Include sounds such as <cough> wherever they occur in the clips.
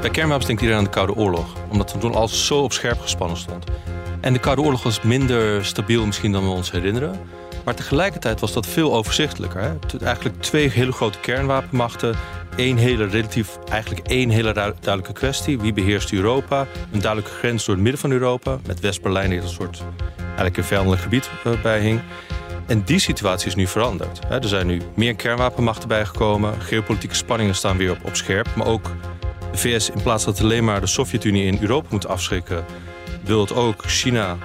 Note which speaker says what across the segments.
Speaker 1: Bij kernwapens denkt iedereen aan de Koude Oorlog. Omdat toen al zo op scherp gespannen stond. En de Koude Oorlog was minder stabiel misschien dan we ons herinneren. Maar tegelijkertijd was dat veel overzichtelijker. Hè? Eigenlijk twee hele grote kernwapenmachten. één hele relatief, eigenlijk één hele duidelijke kwestie. Wie beheerst Europa? Een duidelijke grens door het midden van Europa. Met West-Berlijn die een soort eigenlijk een vijandelijk gebied uh, bij hing. En die situatie is nu veranderd. Er zijn nu meer kernwapenmachten bijgekomen. Geopolitieke spanningen staan weer op, op scherp. Maar ook de VS, in plaats dat alleen maar de Sovjet-Unie in Europa moet afschrikken, wil het ook China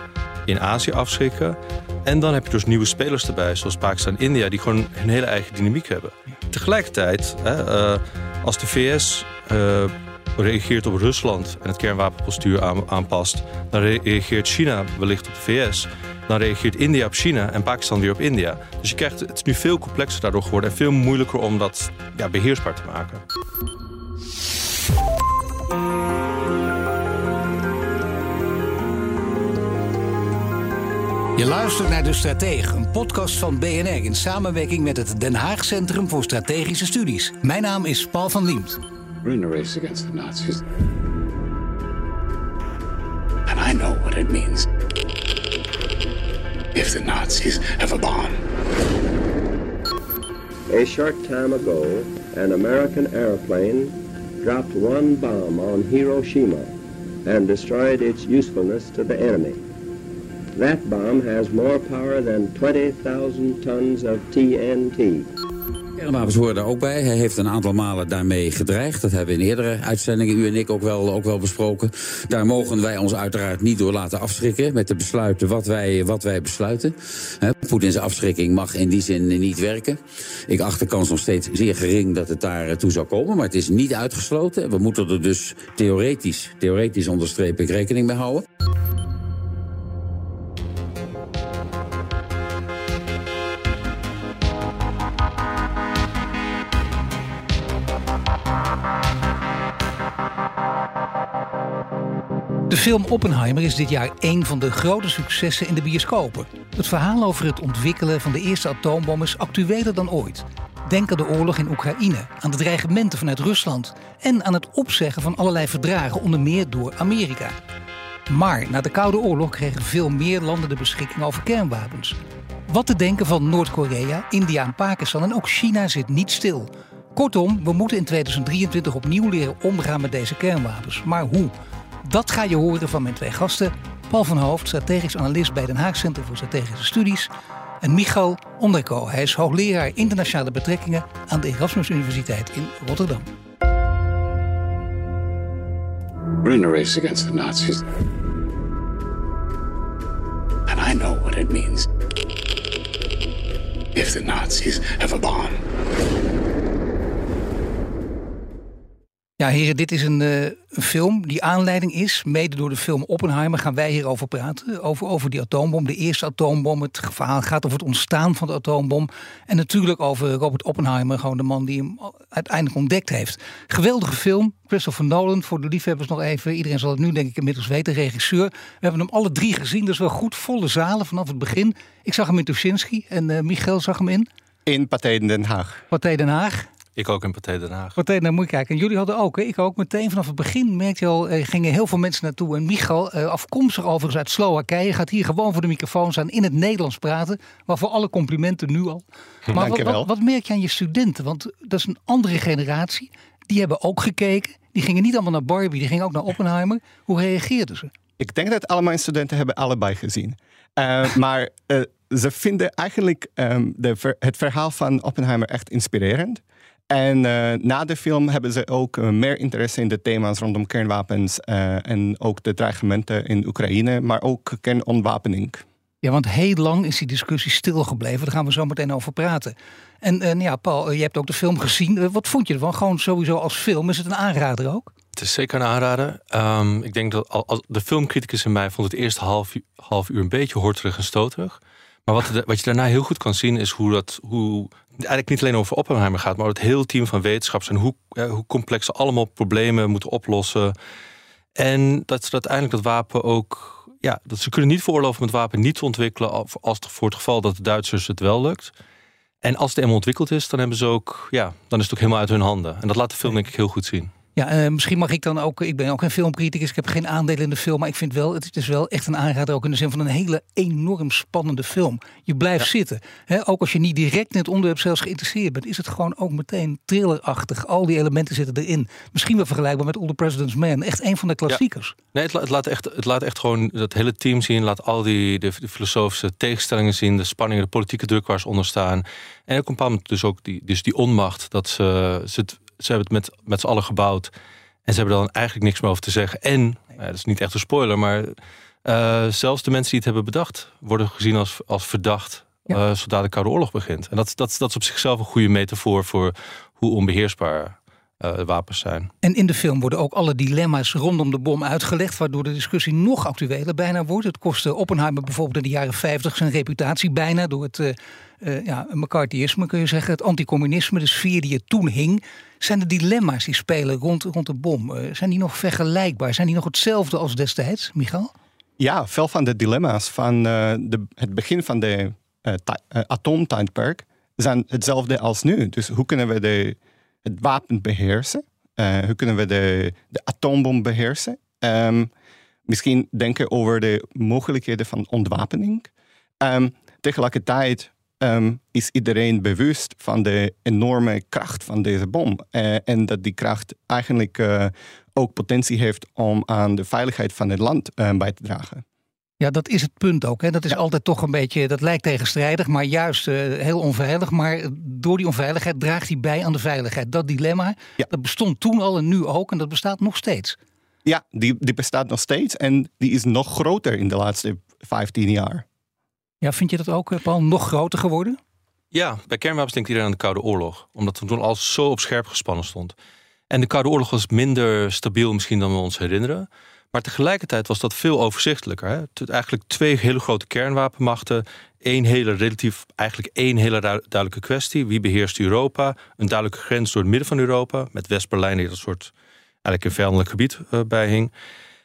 Speaker 1: in Azië afschrikken. En dan heb je dus nieuwe spelers erbij, zoals Pakistan en India, die gewoon een hele eigen dynamiek hebben. Tegelijkertijd, hè, uh, als de VS uh, reageert op Rusland en het kernwapenpostuur aan, aanpast, dan reageert China wellicht op de VS. Dan reageert India op China en Pakistan weer op India. Dus je krijgt, het is nu veel complexer daardoor geworden en veel moeilijker om dat ja, beheersbaar te maken.
Speaker 2: Je luistert naar De Stratege, een podcast van BNR in samenwerking met het Den Haag Centrum voor Strategische Studies. Mijn naam is Paul van Liemt.
Speaker 3: We're in a race against the Nazis. And I know what it means. If the Nazis have a bomb.
Speaker 4: A short time ago, an American airplane dropped one bomb on Hiroshima and destroyed its usefulness to the enemy. That bomb has more power than 20,000 tons of TNT.
Speaker 5: Kernwapens horen daar ook bij. Hij heeft een aantal malen daarmee gedreigd. Dat hebben we in eerdere uitzendingen, u en ik, ook wel, ook wel besproken. Daar mogen wij ons uiteraard niet door laten afschrikken... met de besluiten wat wij, wat wij besluiten. Poetins afschrikking mag in die zin niet werken. Ik acht de kans nog steeds zeer gering dat het daar toe zou komen. Maar het is niet uitgesloten. We moeten er dus theoretisch, theoretisch onderstreep ik, rekening mee houden.
Speaker 2: Film Oppenheimer is dit jaar een van de grote successen in de bioscopen. Het verhaal over het ontwikkelen van de eerste atoombom is actueler dan ooit. Denk aan de oorlog in Oekraïne, aan de dreigementen vanuit Rusland en aan het opzeggen van allerlei verdragen, onder meer door Amerika. Maar na de Koude Oorlog kregen veel meer landen de beschikking over kernwapens. Wat te denken van Noord-Korea, India en Pakistan en ook China zit niet stil. Kortom, we moeten in 2023 opnieuw leren omgaan met deze kernwapens. Maar hoe? Dat ga je horen van mijn twee gasten. Paul van Hoofd, strategisch analist bij Den Haag Centrum voor Strategische Studies. En Michal Onderko. Hij is hoogleraar internationale betrekkingen aan de Erasmus Universiteit in Rotterdam.
Speaker 3: We're in a race against the Nazis. And I know what it means. If the Nazis have a bomb.
Speaker 2: Ja, heren, dit is een, uh, een, film die aanleiding is. Mede door de film Oppenheimer gaan wij hierover praten. Over, over die atoombom, de eerste atoombom. Het verhaal gaat over het ontstaan van de atoombom. En natuurlijk over Robert Oppenheimer, gewoon de man die hem uiteindelijk ontdekt heeft. Geweldige film. Christopher Nolan, voor de liefhebbers nog even. Iedereen zal het nu denk ik inmiddels weten, regisseur. We hebben hem alle drie gezien, dus wel goed. Volle zalen vanaf het begin. Ik zag hem in Tuschinski en uh, Michael zag hem in...
Speaker 6: In Pathé Den Haag.
Speaker 2: Pathé Den Haag.
Speaker 1: Ik ook in Pathé Den Haag.
Speaker 2: Pathé, nou moet je kijken. En jullie hadden ook, hè? ik ook meteen vanaf het begin, merkte je al, er gingen heel veel mensen naartoe. En Michal, eh, afkomstig overigens uit Slowakije, gaat hier gewoon voor de microfoon staan in het Nederlands praten. Waarvoor alle complimenten nu al. <laughs> Maar wat, wat, wat merk je aan je studenten? Want dat is een andere generatie. Die hebben ook gekeken. Die gingen niet allemaal naar Barbie, die gingen ook naar Oppenheimer. Hoe reageerden ze?
Speaker 6: Ik denk dat alle mijn studenten hebben allebei gezien. Uh, <laughs> maar uh, ze vinden eigenlijk um, de, het verhaal van Oppenheimer echt inspirerend. En uh, na de film hebben ze ook uh, meer interesse in de thema's rondom kernwapens uh, en ook de dreigementen in Oekraïne, maar ook kernontwapening.
Speaker 2: Ja, want heel lang is die discussie stilgebleven. Daar gaan we zo meteen over praten. En, en ja, Paul, je hebt ook de film gezien. wat vond je ervan? Gewoon sowieso als film. Is het een aanrader ook?
Speaker 1: Het is zeker een aanrader. Ehm, ik denk dat al, de filmcriticus in mij vond het eerste half, half uur een beetje horterig en stoterig. Maar wat, wat je daarna heel goed kan zien is hoe dat, hoe, eigenlijk niet alleen over Oppenheimer gaat, maar het hele team van wetenschappers en hoe, hoe complex ze allemaal problemen moeten oplossen. En dat ze uiteindelijk dat wapen ook. Ja, dat ze kunnen niet veroorloven om het wapen niet te ontwikkelen. als voor het geval dat de Duitsers het wel lukt. En als het eenmaal ontwikkeld is, dan hebben ze ook. Ja, dan is het ook helemaal uit hun handen. En dat laat de film denk ik heel goed zien.
Speaker 2: Ja, uh, misschien mag ik dan ook. Ik ben ook een filmcriticus. Ik heb geen aandelen in de film. Maar ik vind wel, het is wel echt een aanrader. Ook in de zin van een hele enorm spannende film. Je blijft zitten. He, ook als je niet direct in het onderwerp zelfs geïnteresseerd bent, is het gewoon ook meteen thrillerachtig. Al die elementen zitten erin. Misschien wel vergelijkbaar met All the President's Man. Echt een van de klassiekers.
Speaker 1: Nee, het, laat echt, het laat echt gewoon dat hele team zien. Laat al die de, filosofische tegenstellingen zien. De spanningen, de politieke druk waar ze onder staan. En ook een moment dus ook die, dus die onmacht. Dat ze, ze het ze hebben het met, met z'n allen gebouwd. En ze hebben dan eigenlijk niks meer over te zeggen. En, ja, dat is niet echt een spoiler, maar uh, zelfs de mensen die het hebben bedacht, worden gezien als, als verdacht. Ja. Uh, zodra de Koude Oorlog begint. En dat, dat, dat is op zichzelf een goede metafoor voor hoe onbeheersbaar wapens zijn.
Speaker 2: En in de film worden ook alle dilemma's rondom de bom uitgelegd, waardoor de discussie nog actueler bijna wordt. Het kostte Oppenheimer bijvoorbeeld in de jaren 50 zijn reputatie bijna door het uh, ja, McCarthyisme, kun je zeggen, het anticommunisme, de sfeer die er toen hing. Zijn de dilemma's die spelen rond, rond de bom, uh, zijn die nog vergelijkbaar? Zijn die nog hetzelfde als destijds, Michael?
Speaker 6: Ja, veel van de dilemma's van uh, de, het begin van de atoomtijdperk zijn hetzelfde als nu. Dus hoe kunnen we de, het wapen beheersen? hoe kunnen we de, de atoombom beheersen? Um, misschien denken over de mogelijkheden van ontwapening. Um, tegelijkertijd um, is iedereen bewust van de enorme kracht van deze bom. Uh, en dat die kracht eigenlijk uh, ook potentie heeft om aan de veiligheid van het land bij te dragen.
Speaker 2: Ja, dat is het punt ook. Hè. Dat is ja. altijd toch een beetje, dat lijkt tegenstrijdig, maar juist heel onveilig. Maar door die onveiligheid draagt hij bij aan de veiligheid. Dat dilemma, ja. dat bestond toen al en nu ook en dat bestaat nog steeds.
Speaker 6: Ja, die, die bestaat nog steeds en die is nog groter in de laatste 15 jaar.
Speaker 2: Ja, vind je dat ook, eh, Paul, nog groter geworden?
Speaker 1: Ja, bij kernwapens denkt iedereen aan de Koude Oorlog. Omdat het toen al zo op scherp gespannen stond. En de Koude Oorlog was minder stabiel misschien dan we ons herinneren. Maar tegelijkertijd was dat veel overzichtelijker. Hè? Eigenlijk twee hele grote kernwapenmachten. één hele relatief, eigenlijk één hele duidelijke kwestie. Wie beheerst Europa? Een duidelijke grens door het midden van Europa. Met West-Berlijn die dat soort eigenlijk een vijandelijk gebied uh, bij hing.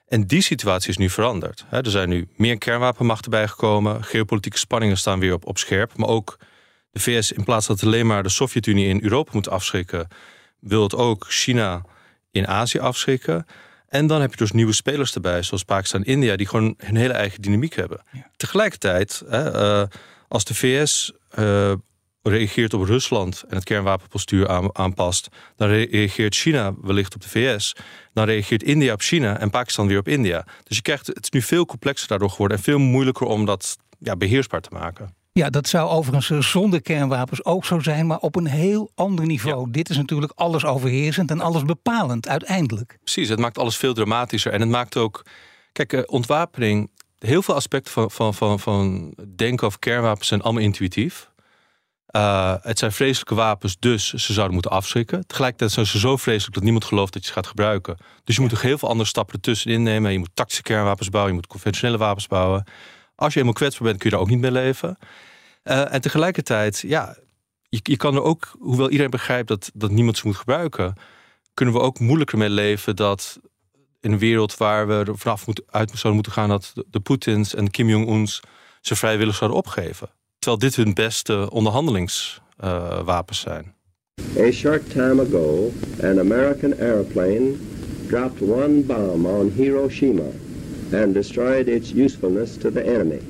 Speaker 1: En die situatie is nu veranderd. Er zijn nu meer kernwapenmachten bijgekomen. Geopolitieke spanningen staan weer op, op scherp. Maar ook de VS, in plaats dat alleen maar de Sovjet-Unie in Europa moet afschrikken, wil het ook China in Azië afschrikken. En dan heb je dus nieuwe spelers erbij, zoals Pakistan en India, die gewoon hun hele eigen dynamiek hebben. Tegelijkertijd, uh, als de VS uh, reageert op Rusland en het kernwapenpostuur aan, aanpast, dan reageert China wellicht op de VS. Dan reageert India op China en Pakistan weer op India. Dus je krijgt, het is nu veel complexer daardoor geworden en veel moeilijker om dat ja, beheersbaar te maken.
Speaker 2: Ja, dat zou overigens zonder kernwapens ook zo zijn, maar op een heel ander niveau. Dit is natuurlijk alles overheersend en alles bepalend uiteindelijk.
Speaker 1: Precies, het maakt alles veel dramatischer. En het maakt ook. Kijk, eh, ontwapening. Heel veel aspecten van, van, van, van denken over kernwapens zijn allemaal intuïtief. Uh, het zijn vreselijke wapens, dus ze zouden moeten afschrikken. Tegelijkertijd zijn ze zo vreselijk dat niemand gelooft dat je ze gaat gebruiken. Dus je moet er heel veel andere stappen ertussenin nemen. Je moet tactische kernwapens bouwen, je moet conventionele wapens bouwen. Als je helemaal kwetsbaar bent, kun je daar ook niet mee leven. Uh, en tegelijkertijd, ja, je, je, kan er ook, hoewel iedereen begrijpt dat, dat niemand ze moet gebruiken, kunnen we ook moeilijker mee leven dat in een wereld waar we er vanaf moet, uit zouden moeten gaan dat de, Poetins en Kim Jong-uns ze vrijwillig zouden opgeven. Terwijl dit hun beste onderhandelingswapens uh, zijn.
Speaker 4: A short time ago, an American airplane dropped one bomb on Hiroshima and destroyed its usefulness to the enemy.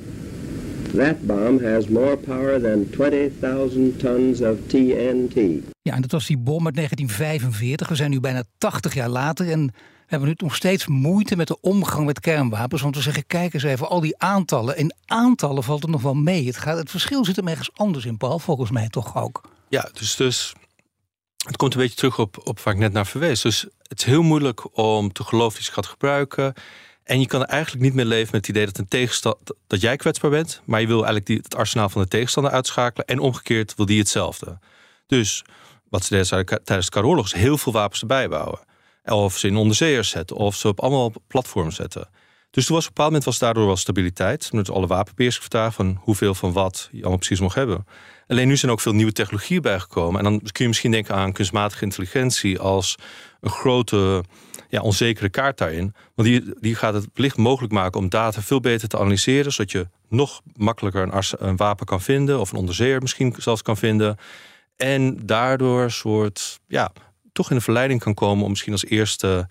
Speaker 4: That bomb has more power than 20,000 tons of TNT.
Speaker 2: Ja, en dat was die bom uit 1945. We zijn nu bijna 80 jaar later en we hebben nu nog steeds moeite met de omgang met kernwapens. Want we zeggen, kijk eens even, al die aantallen. In aantallen valt het nog wel mee. Het, gaat, het verschil zit hem ergens anders in, Paul, volgens mij toch ook.
Speaker 1: Ja, dus, dus het komt een beetje terug op, op waar ik net naar verwees. Dus het is heel moeilijk om te geloven dat je gaat gebruiken. En je kan eigenlijk niet meer leven met het idee dat, een dat jij kwetsbaar bent. Maar je wil eigenlijk die, het arsenaal van de tegenstander uitschakelen. En omgekeerd wil die hetzelfde. Dus wat ze deden tijdens de Koude Oorlog is heel veel wapens erbij bouwen. Of ze in onderzeeërs zetten, of ze op allemaal platforms zetten. Dus toen was op een bepaald moment was daardoor wel stabiliteit. Met alle wapenbeheersingsverdragen van hoeveel van wat je allemaal precies mocht hebben. Alleen nu zijn ook veel nieuwe technologieën bijgekomen. En dan kun je misschien denken aan kunstmatige intelligentie als een grote ja, onzekere kaart daarin. Want die, die gaat het licht mogelijk maken om data veel beter te analyseren, zodat je nog makkelijker een, een wapen kan vinden, of een onderzeeër misschien zelfs kan vinden. En daardoor soort, ja, toch in de verleiding kan komen om misschien als eerste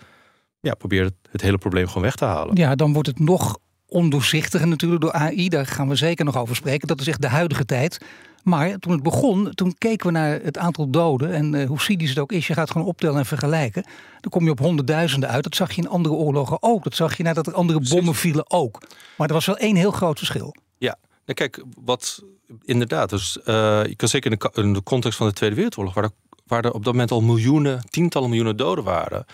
Speaker 1: ja, proberen het hele probleem gewoon weg te halen.
Speaker 2: Ja, dan wordt het nog ondoorzichtiger natuurlijk door AI. Daar gaan we zeker nog over spreken. Dat is echt de huidige tijd. Maar toen het begon, toen keken we naar het aantal doden. En uh, hoe cynisch het ook is, je gaat gewoon optellen en vergelijken. Dan kom je op honderdduizenden uit. Dat zag je in andere oorlogen ook. Dat zag je nadat er andere bommen vielen ook. Maar er was wel één heel groot verschil.
Speaker 1: Ja, nou, kijk, wat inderdaad. Dus uh, je kan zeker in de, in de, context van de Tweede Wereldoorlog, waar er, waar er op dat moment al miljoenen, tientallen miljoenen doden waren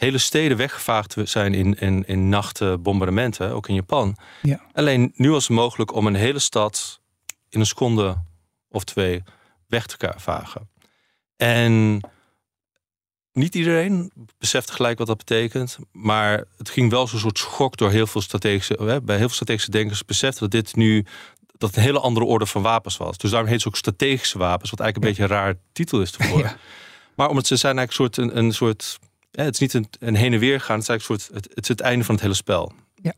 Speaker 1: hele steden weggevaagd zijn in, in, in nachtbombardementen, ook in Japan. Ja. Alleen nu was het mogelijk om een hele stad in een seconde of twee weg te vagen. En niet iedereen beseft gelijk wat dat betekent. Maar het ging wel zo'n soort schok door heel veel strategische. Bij heel veel strategische denkers beseften dat dit nu dat een hele andere orde van wapens was. Dus daarom heet het ook strategische wapens, wat eigenlijk een beetje een raar titel is te <laughs> Ja. Maar omdat ze zijn eigenlijk een soort, een, een soort het is niet een, een heen en weer gaan. Het is eigenlijk een soort, het, het is het einde van het hele spel.
Speaker 2: Ja.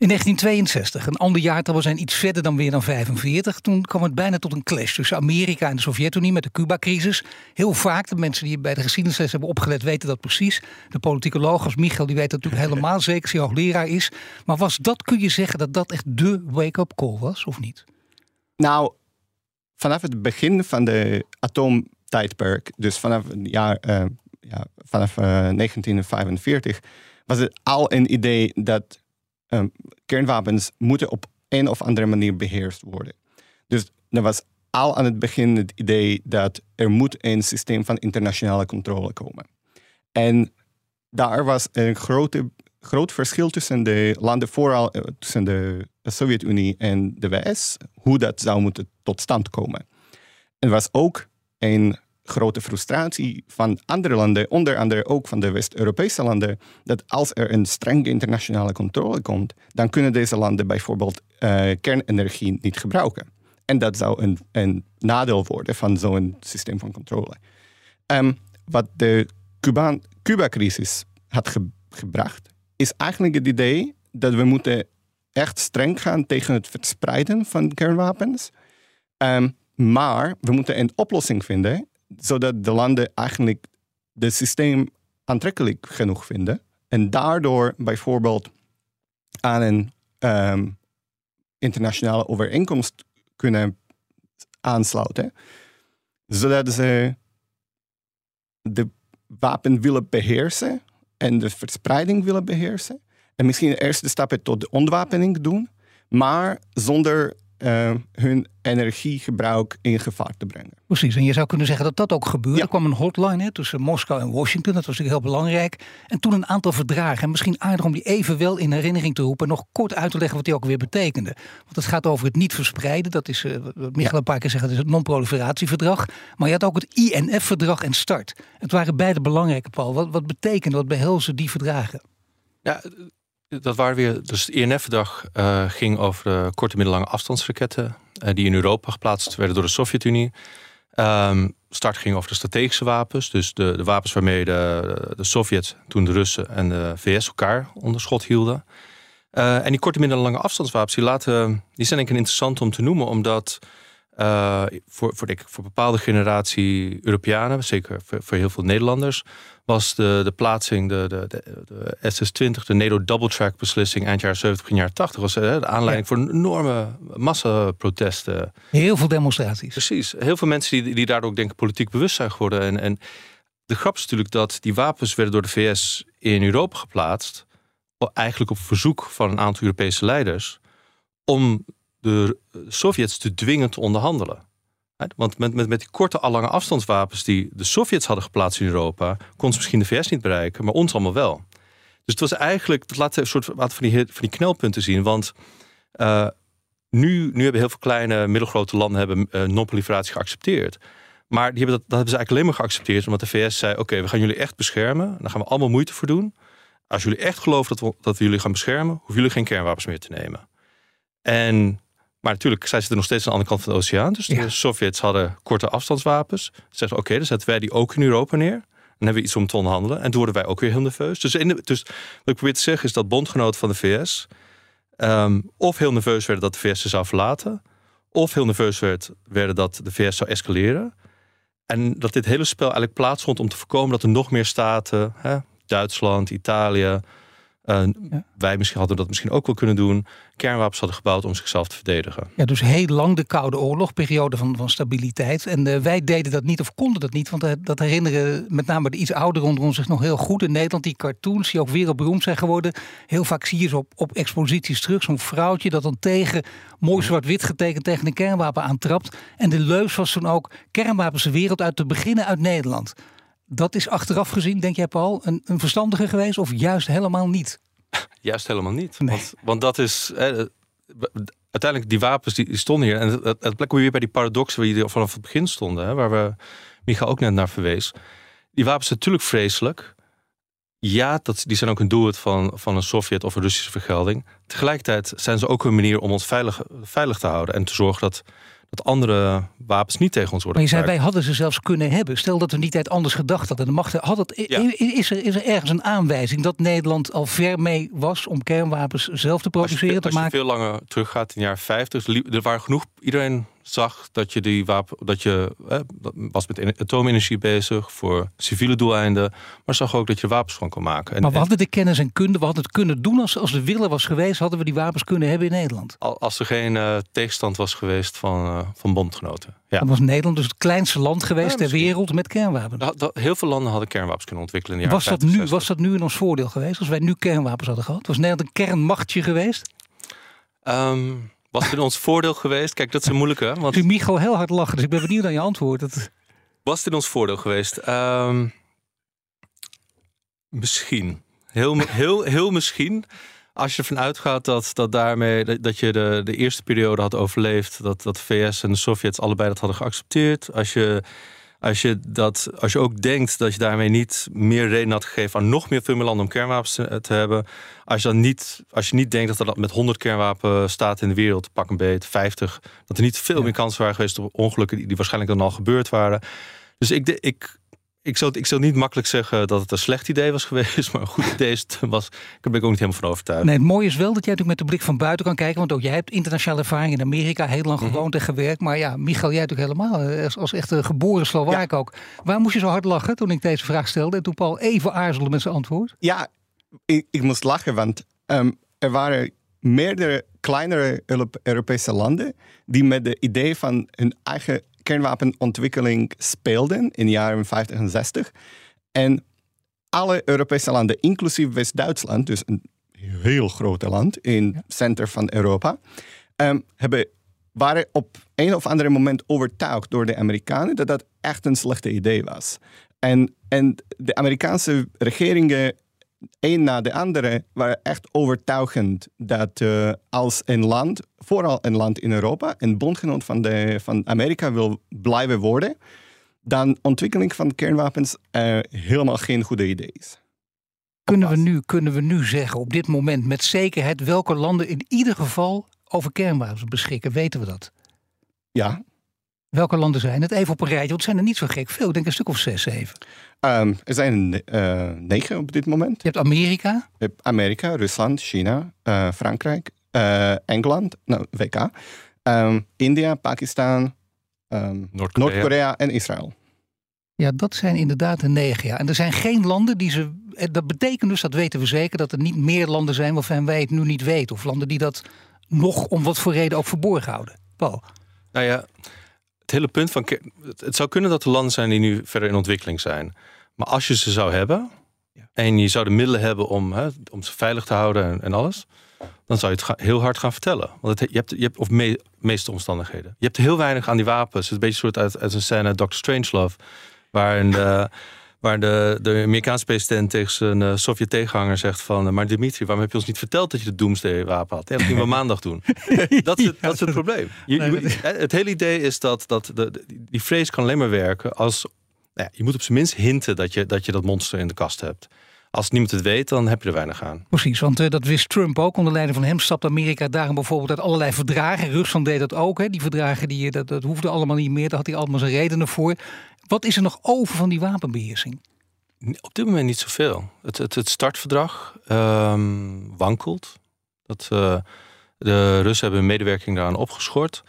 Speaker 2: In 1962, een ander jaartal, we zijn iets verder dan weer dan 45. Toen kwam het bijna tot een clash tussen Amerika en de Sovjet-Unie met de Cuba-crisis. Heel vaak, de mensen die bij de geschiedenisles hebben opgelet weten dat precies. De politicoloog als Michael, die weet dat natuurlijk <laughs> helemaal zeker, als hij hoogleraar is. Maar was dat, kun je zeggen, dat dat echt de wake-up call was, of niet?
Speaker 6: Nou, vanaf het begin van de atoomtijdperk, dus vanaf het jaar uh, ja, vanaf 1945 eh, was het al een idee dat ehm, kernwapens moeten op een of andere manier beheerst worden. Dus er was al aan het begin het idee dat er moet een systeem van internationale controle komen. En daar was een grote, groot verschil tussen de landen, vooral eh, tussen de Sovjet-Unie en de VS, hoe dat zou moeten tot stand komen. Er was ook een grote frustratie van andere landen, onder andere ook van de West-Europese landen, dat als er een strenge internationale controle komt, dan kunnen deze landen bijvoorbeeld uh, kernenergie niet gebruiken. En dat zou een, een nadeel worden van zo'n systeem van controle. Um, wat de Cuba-crisis had gebracht, is eigenlijk het idee dat we moeten echt streng gaan tegen het verspreiden van kernwapens. Um, maar we moeten een oplossing vinden zodat de landen eigenlijk het systeem aantrekkelijk genoeg vinden. En daardoor bijvoorbeeld aan een ehm, internationale overeenkomst kunnen aansluiten. Zodat ze de wapen willen beheersen en de verspreiding willen beheersen. En misschien de eerste stappen tot de ontwapening doen, maar zonder uh, hun energiegebruik in gevaar te brengen.
Speaker 2: Precies, en je zou kunnen zeggen dat dat ook gebeurde. Er kwam een hotline hè, tussen Moskou en Washington, dat was natuurlijk heel belangrijk. En toen een aantal verdragen. En misschien aardig om die even wel in herinnering te roepen... en nog kort uit te leggen wat die ook weer betekende. Want het gaat over het niet verspreiden. Dat is, uh, wat Michael een paar keer zegt, dat is het non-proliferatieverdrag. Maar je had ook het INF-verdrag en START. Het waren beide belangrijke, Paul. Wat, wat betekende, wat behelzen die verdragen?
Speaker 1: Ja, dat waren weer. Dus het INF-verdrag uh, ging over de korte middellange afstandsraketten. Uh, die in Europa geplaatst werden door de Sovjet-Unie. Um, start ging over de strategische wapens. Dus de, de wapens waarmee de, de Sovjet, toen de Russen en de VS elkaar onder schot hielden. Uh, en die korte middellange afstandswapens, die, laten, die zijn denk ik interessant om te noemen, omdat uh, voor, voor, ik, voor bepaalde generatie Europeanen, zeker voor, voor, heel veel Nederlanders, was de, de plaatsing, de, de, de, SS-20, de NATO Double Track beslissing eind jaren 70, begin jaren 80, was uh, de aanleiding voor enorme massaprotesten.
Speaker 2: Heel veel demonstraties.
Speaker 1: Precies. Heel veel mensen die, die daardoor ook denk ik politiek bewust zijn geworden. En, en de grap is natuurlijk dat die wapens werden door de VS in Europa geplaatst, eigenlijk op verzoek van een aantal Europese leiders, om de Sovjets te dwingen te onderhandelen. Want met, met, met die korte, lange afstandswapens die de Sovjets hadden geplaatst in Europa, kon ze misschien de VS niet bereiken, maar ons allemaal wel. Dus het was eigenlijk, dat laat een soort van die, van die knelpunten zien. Want uh, nu, nu hebben heel veel kleine, middelgrote landen hebben uh, non-proliferatie geaccepteerd. Maar die hebben dat, dat hebben ze eigenlijk alleen maar geaccepteerd omdat de VS zei: Oké, we gaan jullie echt beschermen. Daar gaan we allemaal moeite voor doen. Als jullie echt geloven dat we, dat we jullie gaan beschermen, hoeven jullie geen kernwapens meer te nemen. En, maar natuurlijk, zij zitten nog steeds aan de andere kant van de oceaan. Dus
Speaker 2: Ja.
Speaker 1: de Sovjets hadden korte afstandswapens. Ze zeggen: Oké, dan zetten wij die ook in Europa neer. Dan hebben we iets om te onderhandelen. En toen worden wij ook weer heel nerveus. Dus, in de, dus wat ik probeer te zeggen is dat bondgenoten van de VS... ehm, of heel nerveus werden dat de VS ze zou verlaten... of heel nerveus werd, werden dat de VS zou escaleren. En dat dit hele spel eigenlijk plaatsvond om te voorkomen... dat er nog meer staten, hè, Duitsland, Italië... eh, wij misschien hadden dat misschien ook wel kunnen doen... kernwapens hadden gebouwd om zichzelf te verdedigen.
Speaker 2: Ja, dus heel lang de Koude Oorlog, periode van, van stabiliteit. En eh, wij deden dat niet of konden dat niet. Want eh, dat herinneren met name de iets ouderen onder ons zich nog heel goed. In Nederland, die cartoons die ook wereldberoemd zijn geworden. Heel vaak zie je ze op, op exposities terug. Zo'n vrouwtje dat dan tegen, mooi zwart-wit getekend, tegen een kernwapen aantrapt. En de leus was toen ook kernwapens de wereld uit te beginnen uit Nederland. Dat is achteraf gezien, denk jij Paul, een, een verstandige geweest of juist helemaal niet? <laughs>
Speaker 1: Juist helemaal niet.
Speaker 2: Nee.
Speaker 1: Want, want dat is. eh, uiteindelijk, die wapens die, die stonden hier. En het, het, het plek weer bij die paradoxen waar die vanaf het begin stonden. Hè, waar we Micha ook net naar verwees. Die wapens zijn natuurlijk vreselijk. Ja, dat, die zijn ook een doelwit van, van een Sovjet of een Russische vergelding. Tegelijkertijd zijn ze ook een manier om ons veilig, veilig te houden. En te zorgen dat, dat andere wapens niet tegen ons worden
Speaker 2: Maar je zei, wij hadden ze zelfs kunnen hebben. Stel dat we die tijd anders gedacht hadden. De macht had het,
Speaker 1: Ja.
Speaker 2: is, er, is er ergens een aanwijzing dat Nederland al ver mee was om kernwapens zelf te
Speaker 1: Als je,
Speaker 2: produceren, te
Speaker 1: als je veel langer teruggaat in de jaren 50, liep- er waren genoeg. Iedereen zag dat je die wapen, dat je eh, was met ener- atoomenergie bezig voor civiele doeleinden, maar zag ook dat je wapens van kon maken. En,
Speaker 2: Maar we
Speaker 1: en
Speaker 2: hadden de kennis en kunde, we hadden het kunnen doen als, als de willen was geweest, hadden we die wapens kunnen hebben in Nederland.
Speaker 1: al- als er geen eh, tegenstand was geweest van, eh, van bondgenoten. Ja.
Speaker 2: Dan was Nederland dus het kleinste land geweest
Speaker 1: Ja,
Speaker 2: ter wereld met kernwapens.
Speaker 1: Heel veel landen hadden kernwapens kunnen ontwikkelen in de
Speaker 2: Was dat,
Speaker 1: 50,
Speaker 2: nu, was dat nu in ons voordeel geweest als wij nu kernwapens hadden gehad? Was Nederland een kernmachtje geweest?
Speaker 1: Ehm, was het in ons voordeel geweest? Kijk, dat is een moeilijke. Want
Speaker 2: Nu Micho heel hard lachen, dus ik ben benieuwd naar je antwoord. Dat,
Speaker 1: Was het in ons voordeel geweest? Ehm, misschien. Heel, heel, heel misschien. Als je ervan uitgaat dat, dat daarmee dat, je de, de eerste periode had overleefd, dat, dat de VS en de Sovjets allebei dat hadden geaccepteerd. Als je, als je, dat, als je ook denkt dat je daarmee niet meer reden had gegeven aan nog meer landen om kernwapens te, te hebben. Als je, dan niet, als je niet denkt dat er dat met 100 kernwapenstaten in de wereld, pak een beet, 50, dat er niet veel meer kansen waren geweest op ongelukken die, die waarschijnlijk dan al gebeurd waren. Dus ik, ik, ik, zou, ik zou niet makkelijk zeggen dat het een slecht idee was geweest, <laughs> maar een goed idee is het was. Daar ben ik ook niet helemaal van overtuigd.
Speaker 2: Nee, het mooie is wel dat jij natuurlijk met de blik van buiten kan kijken. Want ook jij hebt internationale ervaring in Amerika, heel lang
Speaker 1: Mhm.
Speaker 2: gewoond en gewerkt. Maar ja, Michael, jij natuurlijk helemaal, eh, als, als echte geboren Slovaak ook. Waar moest je zo hard lachen toen ik deze vraag stelde? En toen Paul even aarzelde met zijn antwoord.
Speaker 6: Ja, ik, ik moest lachen, want ehm, er waren meerdere kleinere Euro- Europese landen die met de idee van hun eigen kernwapenontwikkeling speelden in de jaren 50 en 60. En alle Europese landen, inclusief West-Duitsland, dus een heel groot land in het center van Europa, ehm, hebben, waren op een of andere moment overtuigd door de Amerikanen dat dat echt een slechte idee was. En, en de Amerikaanse regeringen, een na de andere, waren echt overtuigend dat eh, als een land, vooral een land in Europa, een bondgenoot van, de, van Amerika wil blijven worden, dan ontwikkeling van kernwapens helemaal geen goede idee is.
Speaker 2: Kunnen we, nu, kunnen we nu zeggen op dit moment met zekerheid welke landen in ieder geval over kernwapens beschikken? Weten we dat?
Speaker 6: Ja,
Speaker 2: Welke landen zijn het? Even op een rijtje, want het zijn er niet zo gek veel. Ik denk een stuk of zes, zeven.
Speaker 6: ehm, er zijn eh, negen op dit moment.
Speaker 2: Je hebt Amerika,
Speaker 6: Je hebt Amerika, Rusland, China, eh, Frankrijk, eh, Engeland, nou, WK, ehm, India, Pakistan, ehm,
Speaker 1: Noord-Korea.
Speaker 6: Noord-Korea en Israël.
Speaker 2: Ja, dat zijn inderdaad de negen. Ja. En er zijn geen landen die ze. Dat betekent dus, dat weten we zeker, dat er niet meer landen zijn waarvan wij het nu niet weten. Of landen die dat nog om wat voor reden ook verborgen houden. Paul.
Speaker 1: Nou ja, het hele punt van. Het zou kunnen dat er landen zijn die nu verder in ontwikkeling zijn. Maar als je ze zou hebben. en je zou de middelen hebben om, hè, om ze veilig te houden en, en alles. dan zou je het ga- heel hard gaan vertellen. Want het, je hebt, je hebt, of me, meeste omstandigheden. Je hebt heel weinig aan die wapens. Het is een beetje soort uit, uit een scène Dr. Strangelove. Waarin, de, <laughs> Waar de, de Amerikaanse president tegen zijn uh, Sovjet-tegenhanger zegt van... Uh, maar Dimitri, waarom heb je ons niet verteld dat je de Doomsday-wapen had? Ja, dat gingen we <laughs> maandag doen. <laughs> dat is het, dat is het probleem. Je, je, het hele idee is dat, dat de, die vrees kan alleen maar werken als... Nou ja, je moet op zijn minst hinten dat je, dat je dat monster in de kast hebt. Als niemand het weet, dan heb je er weinig aan.
Speaker 2: Precies, want uh, dat wist Trump ook. Onder leiding van hem stapt Amerika daarom bijvoorbeeld uit allerlei verdragen. Rusland deed dat ook. Hè. Die verdragen die, dat, dat hoefde allemaal niet meer. Daar had hij allemaal zijn redenen voor. Wat is er nog over van die wapenbeheersing?
Speaker 1: Op dit moment niet zoveel. Het, het, het startverdrag um, wankelt. Dat, uh, de Russen hebben hun medewerking daaraan opgeschort.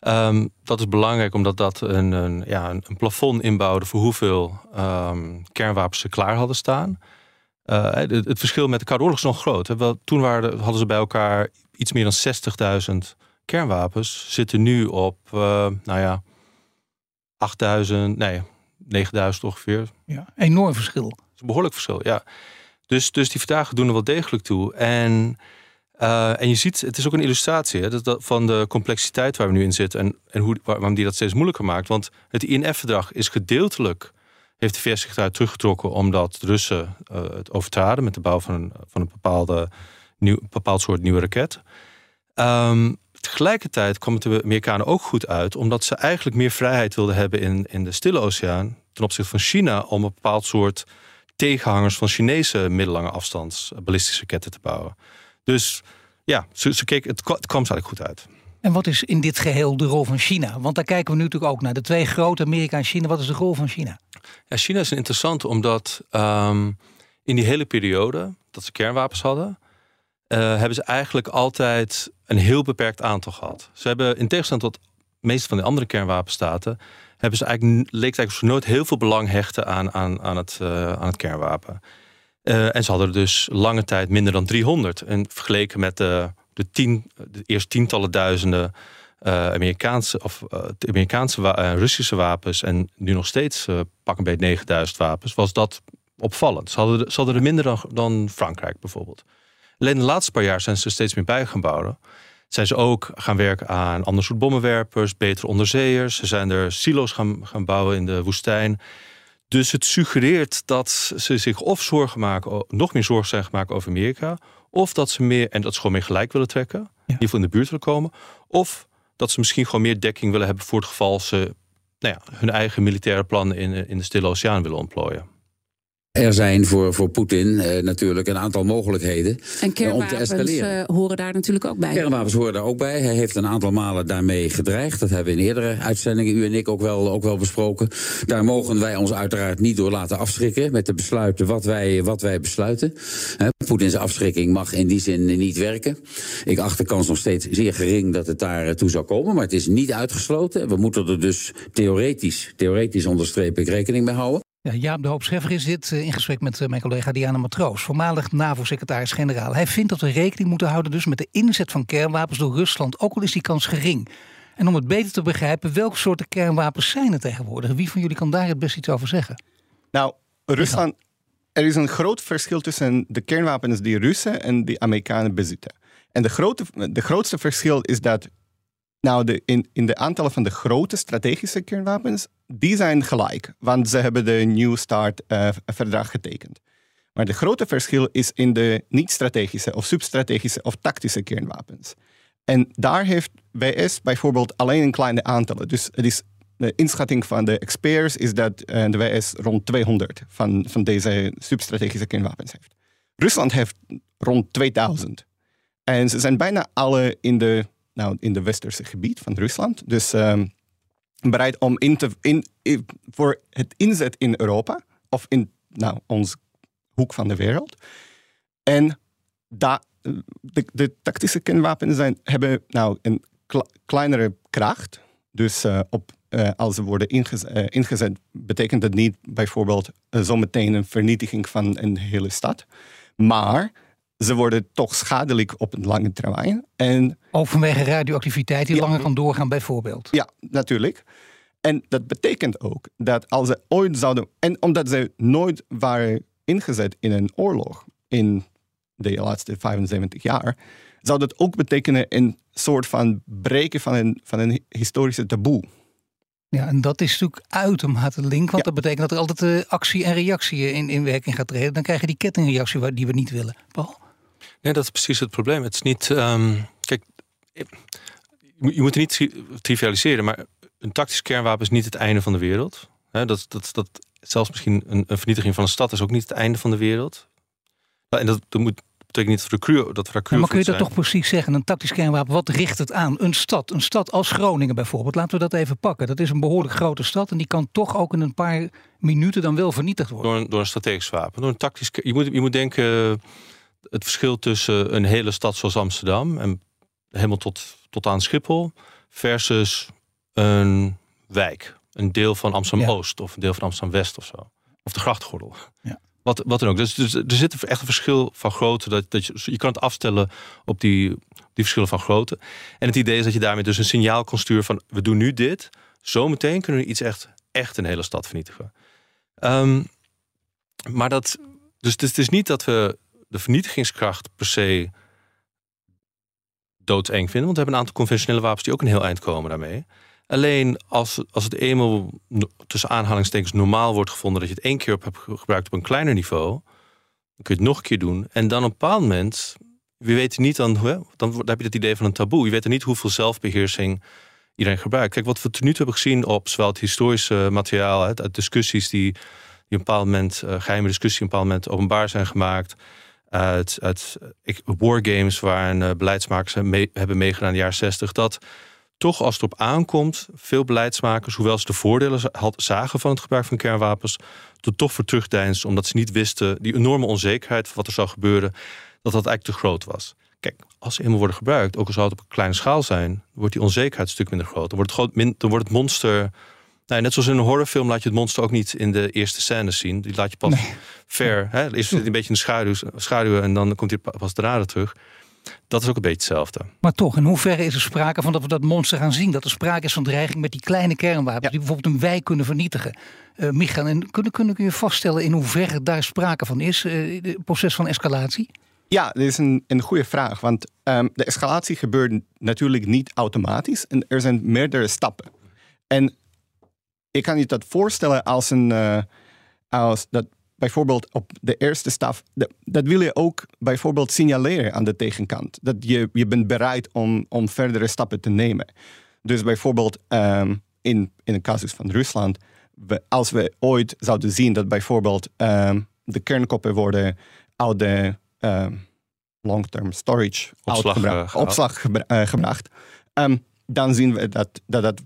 Speaker 1: Um, dat is belangrijk omdat dat een, een, ja, een plafond inbouwde voor hoeveel um, kernwapens ze klaar hadden staan. Uh, het, het, verschil met de Koude Oorlog is nog groot. Hè. Wel, toen waren, hadden ze bij elkaar iets meer dan 60.000 kernwapens. Zitten nu op, uh, nou ja, 8000, nee, 9000 ongeveer.
Speaker 2: Ja, enorm verschil. Dat
Speaker 1: is een behoorlijk verschil, ja. Dus, dus die verdragen doen er wel degelijk toe. En, uh, en je ziet, het is ook een illustratie hè, dat, van de complexiteit waar we nu in zitten. En, en hoe, waarom die dat steeds moeilijker maakt. Want het INF-verdrag is gedeeltelijk heeft de VS zich daar teruggetrokken omdat de Russen uh, het overtraden met de bouw van een, van een bepaalde nieuw, bepaald soort nieuwe raket. Um, tegelijkertijd kwam het de Amerikanen ook goed uit, omdat ze eigenlijk meer vrijheid wilden hebben in, in de Stille Oceaan ten opzichte van China om een bepaald soort tegenhangers van Chinese middellange afstands ballistische raketten te bouwen. Dus ja, ze, ze keek, het, het kwam eigenlijk goed uit.
Speaker 2: En wat is in dit geheel de rol van China? Want daar kijken we nu natuurlijk ook naar. De twee grote, Amerika en China. Wat is de rol van China?
Speaker 1: Ja, China is interessant omdat um, in die hele periode dat ze kernwapens hadden, uh, hebben ze eigenlijk altijd een heel beperkt aantal gehad. Ze hebben in tegenstelling tot de meeste van de andere kernwapenstaten, hebben ze eigenlijk, leek eigenlijk nooit heel veel belang hechten aan, aan, aan, het, uh, aan het kernwapen. Uh, en ze hadden er dus lange tijd minder dan 300. En vergeleken met de, de, tien, de eerste tientallen duizenden Amerikaanse of Amerikaanse Russische wapens en nu nog steeds pak een beetje 9000 wapens, was dat opvallend. Ze hadden, ze hadden er minder dan, dan Frankrijk bijvoorbeeld. Alleen de laatste paar jaar zijn ze steeds meer bij gaan bouwen. Zijn ze ook gaan werken aan ander soort bommenwerpers, betere onderzeeërs. Ze zijn er silo's gaan, gaan bouwen in de woestijn. Dus het suggereert dat ze zich of zorgen maken, nog meer zorgen zijn gemaakt over Amerika, of dat ze meer, en dat ze gewoon meer gelijk willen trekken, ja. in ieder geval in de buurt willen komen, of dat ze misschien gewoon meer dekking willen hebben voor het geval ze nou ja, hun eigen militaire plannen in, in de Stille Oceaan willen ontplooien.
Speaker 5: Er zijn voor, voor Poetin eh, natuurlijk een aantal mogelijkheden
Speaker 7: en kernwapens,
Speaker 5: om te escaleren.
Speaker 7: Uh, horen daar natuurlijk ook bij.
Speaker 5: Kernwapens horen daar ook bij. Hij heeft een aantal malen daarmee gedreigd. Dat hebben we in eerdere uitzendingen, u en ik, ook wel, ook wel besproken. Daar mogen wij ons uiteraard niet door laten afschrikken met de besluiten wat wij, wat wij besluiten. Poetins afschrikking mag in die zin niet werken. Ik acht de kans nog steeds zeer gering dat het daar toe zou komen. Maar het is niet uitgesloten. We moeten er dus theoretisch, theoretisch onderstreep ik, rekening mee houden.
Speaker 2: Ja, Jaap de Hoop Scheffer is dit in gesprek met mijn collega Diana Matroos, voormalig NAVO-secretaris-generaal. Hij vindt dat we rekening moeten houden dus met de inzet van kernwapens door Rusland, ook al is die kans gering. En om het beter te begrijpen, welke soorten kernwapens zijn er tegenwoordig? Wie van jullie kan daar het best iets over zeggen?
Speaker 6: Nou, Rusland, er is een groot verschil tussen de kernwapens die Russen en die Amerikanen bezitten. En de, grote, de grootste verschil is dat nou, de, in, in de aantallen van de grote strategische kernwapens, die zijn gelijk. Want ze hebben de New Start-verdrag getekend. Maar de grote verschil is in de niet-strategische of substrategische of tactische kernwapens. En daar heeft WS bijvoorbeeld alleen een kleine aantallen. Dus het is, de inschatting van de experts is dat de WS rond 200 van, van deze substrategische kernwapens heeft. Rusland heeft rond 2000. En ze zijn bijna alle in de nou, in de westerse gebied van Rusland. Dus um, bereid om in te, in, voor het inzet in Europa of in nou, ons hoek van de wereld. En da, de, de tactische kernwapens zijn, hebben nou een kleinere kracht. Dus uh, op, uh, als ze worden ingezet, uh, ingezet, betekent dat niet bijvoorbeeld zometeen een vernietiging van een hele stad. Maar ze worden toch schadelijk op een lange termijn. En,
Speaker 2: Ook vanwege radioactiviteit die langer kan doorgaan, bijvoorbeeld.
Speaker 6: Ja, natuurlijk. En dat betekent ook dat als ze ooit zouden. En omdat ze nooit waren ingezet in een oorlog in de laatste 75 jaar, zou dat ook betekenen een soort van breken van een, van een historische taboe.
Speaker 2: Ja, en dat is natuurlijk uitermate link, want dat betekent dat er altijd uh, actie en reactie in, in werking gaat treden. Dan krijg je die kettingreactie waar, die we niet willen. Paul?
Speaker 1: Nee, dat is precies het probleem. Het is niet. Um, kijk, je, moet het niet trivialiseren, maar een tactisch kernwapen is niet het einde van de wereld. He, dat, dat, dat, zelfs misschien een, een, vernietiging van een stad is ook niet het einde van de wereld. En dat, dat moet, betekent niet dat we cru, dat
Speaker 2: Maar kun je dat toch precies zeggen? Een tactisch kernwapen, wat richt het aan? Een stad, een stad als Groningen bijvoorbeeld. Laten we dat even pakken. Dat is een behoorlijk grote stad en die kan toch ook in een paar minuten dan wel vernietigd worden.
Speaker 1: Door een, door een strategisch wapen. Door een tactisch, je, moet, je moet denken, het verschil tussen een hele stad zoals Amsterdam en helemaal tot, tot aan Schiphol versus een wijk. Een deel van Amsterdam-Oost of een deel van Amsterdam-West of zo. Of de grachtgordel. Ja. Wat, wat dan ook. Dus, dus, er zit echt een verschil van grootte. Dat, dat je, je kan het afstellen op die, die verschillen van grootte. En het idee is dat je daarmee dus een signaal kan sturen van... we doen nu dit, zometeen kunnen we iets echt, echt een hele stad vernietigen. Ehm, maar dat... Dus het is, het is niet dat we de vernietigingskracht per se doodeng vinden. Want we hebben een aantal conventionele wapens die ook een heel eind komen daarmee. Alleen als, als het eenmaal tussen aanhalingstekens normaal wordt gevonden dat je het één keer hebt gebruikt op een kleiner niveau, dan kun je het nog een keer doen. En dan op een bepaald moment, we weten niet dan, hè, dan heb je het idee van een taboe. Je weet er niet hoeveel zelfbeheersing iedereen gebruikt. Kijk, wat we tot nu toe hebben gezien op zowel het historische materiaal, uit discussies die, die op een bepaald moment, uh, geheime discussies op een bepaald moment openbaar zijn gemaakt uit, uit wargames waar uh, beleidsmakers hebben meegedaan in de jaren 60, dat toch als het op aankomt, veel beleidsmakers, hoewel ze de voordelen zagen van het gebruik van kernwapens, er toch voor terugdeinzen, omdat ze niet wisten, die enorme onzekerheid van wat er zou gebeuren, dat dat eigenlijk te groot was. Kijk, als ze eenmaal worden gebruikt, ook al zou het op een kleine schaal zijn, wordt die onzekerheid een stuk minder groot. Dan wordt het, groot, dan wordt het monster nou, net zoals in een horrorfilm laat je het monster ook niet in de eerste scène zien. Die laat je pas ver. Hè? Eerst zit een beetje in de schaduw, schaduw en dan komt hij pas de terug. Dat is ook een beetje hetzelfde.
Speaker 2: Maar toch, in hoeverre is er sprake van dat we dat monster gaan zien? Dat er sprake is van dreiging met die kleine kernwapens die bijvoorbeeld een wijk kunnen vernietigen. Uh, Michael, en kunnen, kunnen kun je vaststellen in hoeverre daar sprake van is? Uh, het proces van escalatie?
Speaker 6: Ja, dat is een, een goede vraag. Want um, de escalatie gebeurt natuurlijk niet automatisch. En er zijn meerdere stappen. En ik kan je dat voorstellen als een. Uh, als dat bijvoorbeeld op de eerste stap. Dat, dat, wil je ook bijvoorbeeld signaleren aan de tegenkant. Dat je, je bent bereid om, om verdere stappen te nemen. Dus bijvoorbeeld um, in, in de casus van Rusland. We, als we ooit zouden zien dat bijvoorbeeld um, de kernkoppen worden uit de um, long-term storage
Speaker 1: opslag,
Speaker 6: gebra uh, gebracht. dan zien we dat dat, dat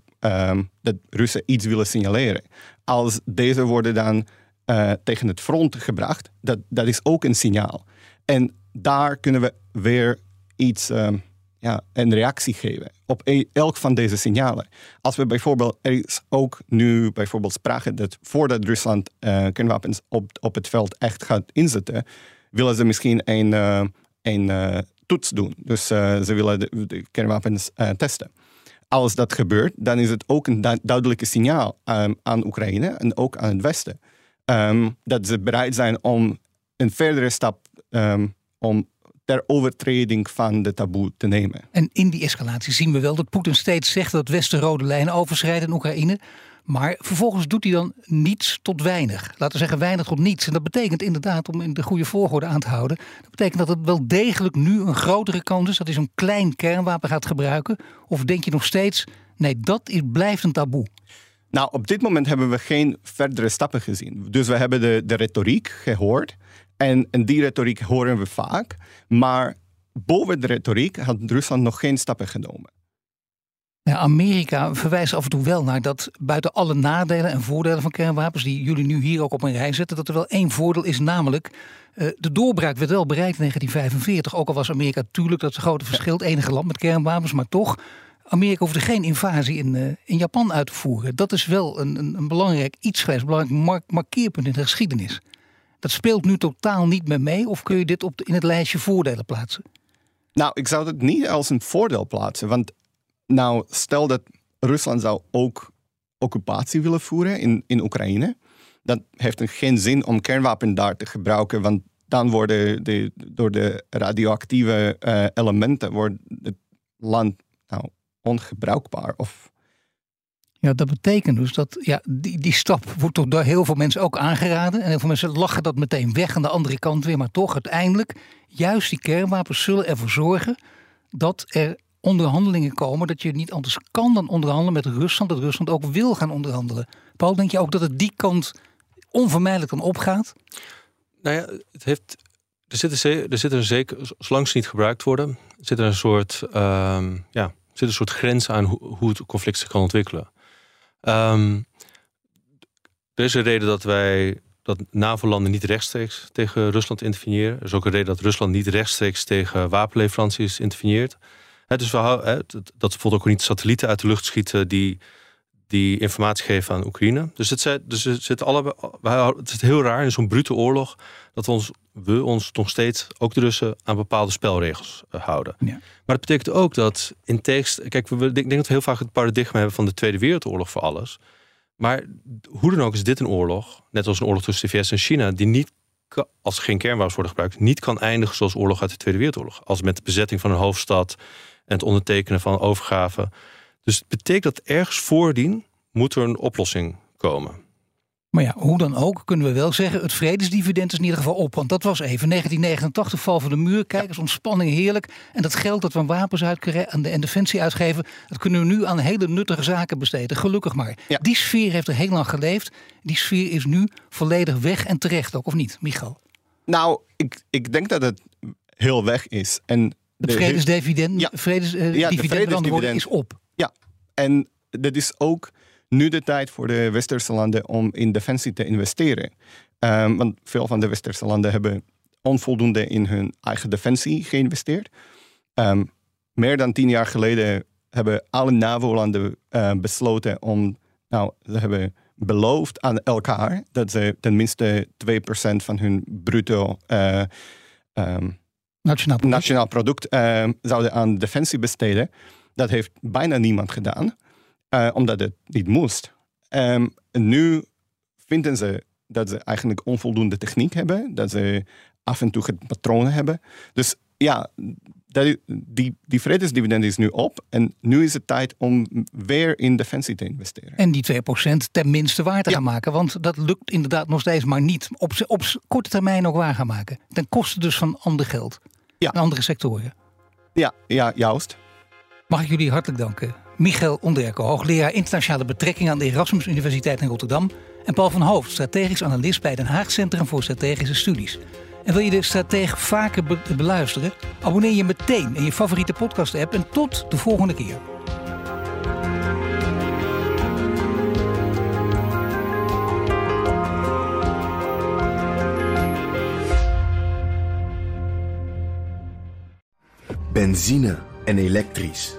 Speaker 6: dat Russen iets willen signaleren. Als deze worden dan uh, tegen het front gebracht, dat, dat is ook een signaal. En daar kunnen we weer iets, um, ja, een reactie geven op e elk van deze signalen. Als we bijvoorbeeld, er is ook nu bijvoorbeeld sprake dat voordat Rusland uh, kernwapens op, op het veld echt gaat inzetten, willen ze misschien een, uh, een toets doen. Dus ze willen de, kernwapens testen als dat gebeurt, dan is het ook een duidelijke signaal um, aan Oekraïne en ook aan het Westen. Um, dat ze bereid zijn om een verdere stap um, om ter overtreding van de taboe te nemen.
Speaker 2: En in die escalatie zien we wel dat Poetin steeds zegt dat Westen rode lijnen overschrijdt in Oekraïne. Maar vervolgens doet hij dan niets tot weinig. Laten we zeggen weinig tot niets. En dat betekent inderdaad, om in de goede volgorde aan te houden... dat betekent dat het wel degelijk nu een grotere kans is... dat hij zo'n klein kernwapen gaat gebruiken. Of denk je nog steeds, nee, dat is, blijft een taboe?
Speaker 6: Nou, op dit moment hebben we geen verdere stappen gezien. Dus we hebben de, de retoriek gehoord. En, en die retoriek horen we vaak. Maar boven de retoriek had Rusland nog geen stappen genomen.
Speaker 2: Amerika verwijst af en toe wel naar dat buiten alle nadelen en voordelen van kernwapens, die jullie nu hier ook op een rij zetten, dat er wel één voordeel is, namelijk uh, de doorbraak werd wel bereikt in 1945. Ook al was Amerika natuurlijk dat grote verschil, het enige land met kernwapens, maar toch. Amerika hoefde geen invasie in, uh, in Japan uit te voeren. Dat is wel een, een, een belangrijk iets geweest, een belangrijk mark markeerpunt in de geschiedenis. Dat speelt nu totaal niet meer mee, of kun je dit op in het lijstje voordelen plaatsen?
Speaker 6: Nou, ik zou het niet als een voordeel plaatsen. Want nou, stel dat Rusland zou ook occupatie willen voeren in, in Oekraïne. Dan heeft het geen zin om kernwapen daar te gebruiken, want dan worden de, door de radioactieve uh, elementen wordt het land ongebruikbaar. Of
Speaker 2: Ja, dat betekent dus dat ja, die, die stap wordt toch door heel veel mensen ook aangeraden. En heel veel mensen lachen dat meteen weg aan de andere kant weer. Maar toch, uiteindelijk, juist die kernwapens zullen ervoor zorgen dat er onderhandelingen komen. Dat je niet anders kan dan onderhandelen met Rusland. Dat Rusland ook wil gaan onderhandelen. Paul, denk je ook dat het die kant onvermijdelijk dan opgaat?
Speaker 1: Nou ja, het heeft, er, zit een, er zit een zeker, zolang ze niet gebruikt worden, zit er een soort, ehm, ja, zit een soort grens aan hoe, het conflict zich kan ontwikkelen. Um, er is een reden dat wij dat NAVO-landen niet rechtstreeks tegen Rusland interveneren. Er is ook een reden dat Rusland niet rechtstreeks tegen wapenleveranties interveneert. He, dus we, he, dat bijvoorbeeld ook niet satellieten uit de lucht schieten die, die informatie geven aan Oekraïne. Dus het, zit, dus het, zit allebei, het is heel raar in zo'n brute oorlog dat we ons, we ons nog steeds, ook de Russen, aan bepaalde spelregels uh, houden. Ja. Maar dat betekent ook dat in tekst. Kijk, we, ik denk dat we heel vaak het paradigma hebben van de Tweede Wereldoorlog voor alles. Maar hoe dan ook is dit een oorlog, net als een oorlog tussen de VS en China, die niet, als er geen kernwapens worden gebruikt, niet kan eindigen zoals oorlog uit de Tweede Wereldoorlog. Als met de bezetting van een hoofdstad en het ondertekenen van overgaven. Dus het betekent dat ergens voordien moet er een oplossing komen.
Speaker 2: Maar ja, hoe dan ook kunnen we wel zeggen, het vredesdividend is in ieder geval op. Want dat was even 1989, val van de muur. Kijk eens, ontspanning, heerlijk. En dat geld dat we aan wapens en defensie uitgeven... dat kunnen we nu aan hele nuttige zaken besteden. Gelukkig maar. Die sfeer heeft er heel lang geleefd. Die sfeer is nu volledig weg en terecht ook, of niet, Michal?
Speaker 6: Nou, ik, ik denk dat het heel weg is. En
Speaker 2: het vredesdividend, ja. vredesdividend, ja, vredesdividend is op.
Speaker 6: En dat is ook nu de tijd voor de westerse landen om in defensie te investeren. Um, want veel van de westerse landen hebben onvoldoende in hun eigen defensie geïnvesteerd. Um, meer dan tien jaar geleden hebben alle NAVO-landen uh, besloten om, nou, ze hebben beloofd aan elkaar dat ze tenminste 2% van hun bruto uh, um,
Speaker 2: nationaal product,
Speaker 6: nationaal product zouden aan defensie besteden. Dat heeft bijna niemand gedaan. Uh, omdat het niet moest. Um, nu vinden ze dat ze eigenlijk onvoldoende techniek hebben, dat ze af en toe het patronen hebben. Dus ja, dat, die, die vredesdividend is nu op en nu is het tijd om weer in defensie te investeren.
Speaker 2: En die 2% tenminste waar te gaan maken, want dat lukt inderdaad nog steeds maar niet. Op, op korte termijn ook waar gaan maken. Ten koste dus van ander geld. Ja. En andere sectoren.
Speaker 6: Ja, ja, juist.
Speaker 2: Mag ik jullie hartelijk danken. Michael Onderko, hoogleraar internationale betrekkingen aan de Erasmus Universiteit in Rotterdam. En Paul van Hoofd, strategisch analist bij Den Haag Centrum voor Strategische Studies. En wil je de stratege vaker beluisteren? Abonneer je meteen in je favoriete podcast-app en tot de volgende keer.
Speaker 8: Benzine en elektrisch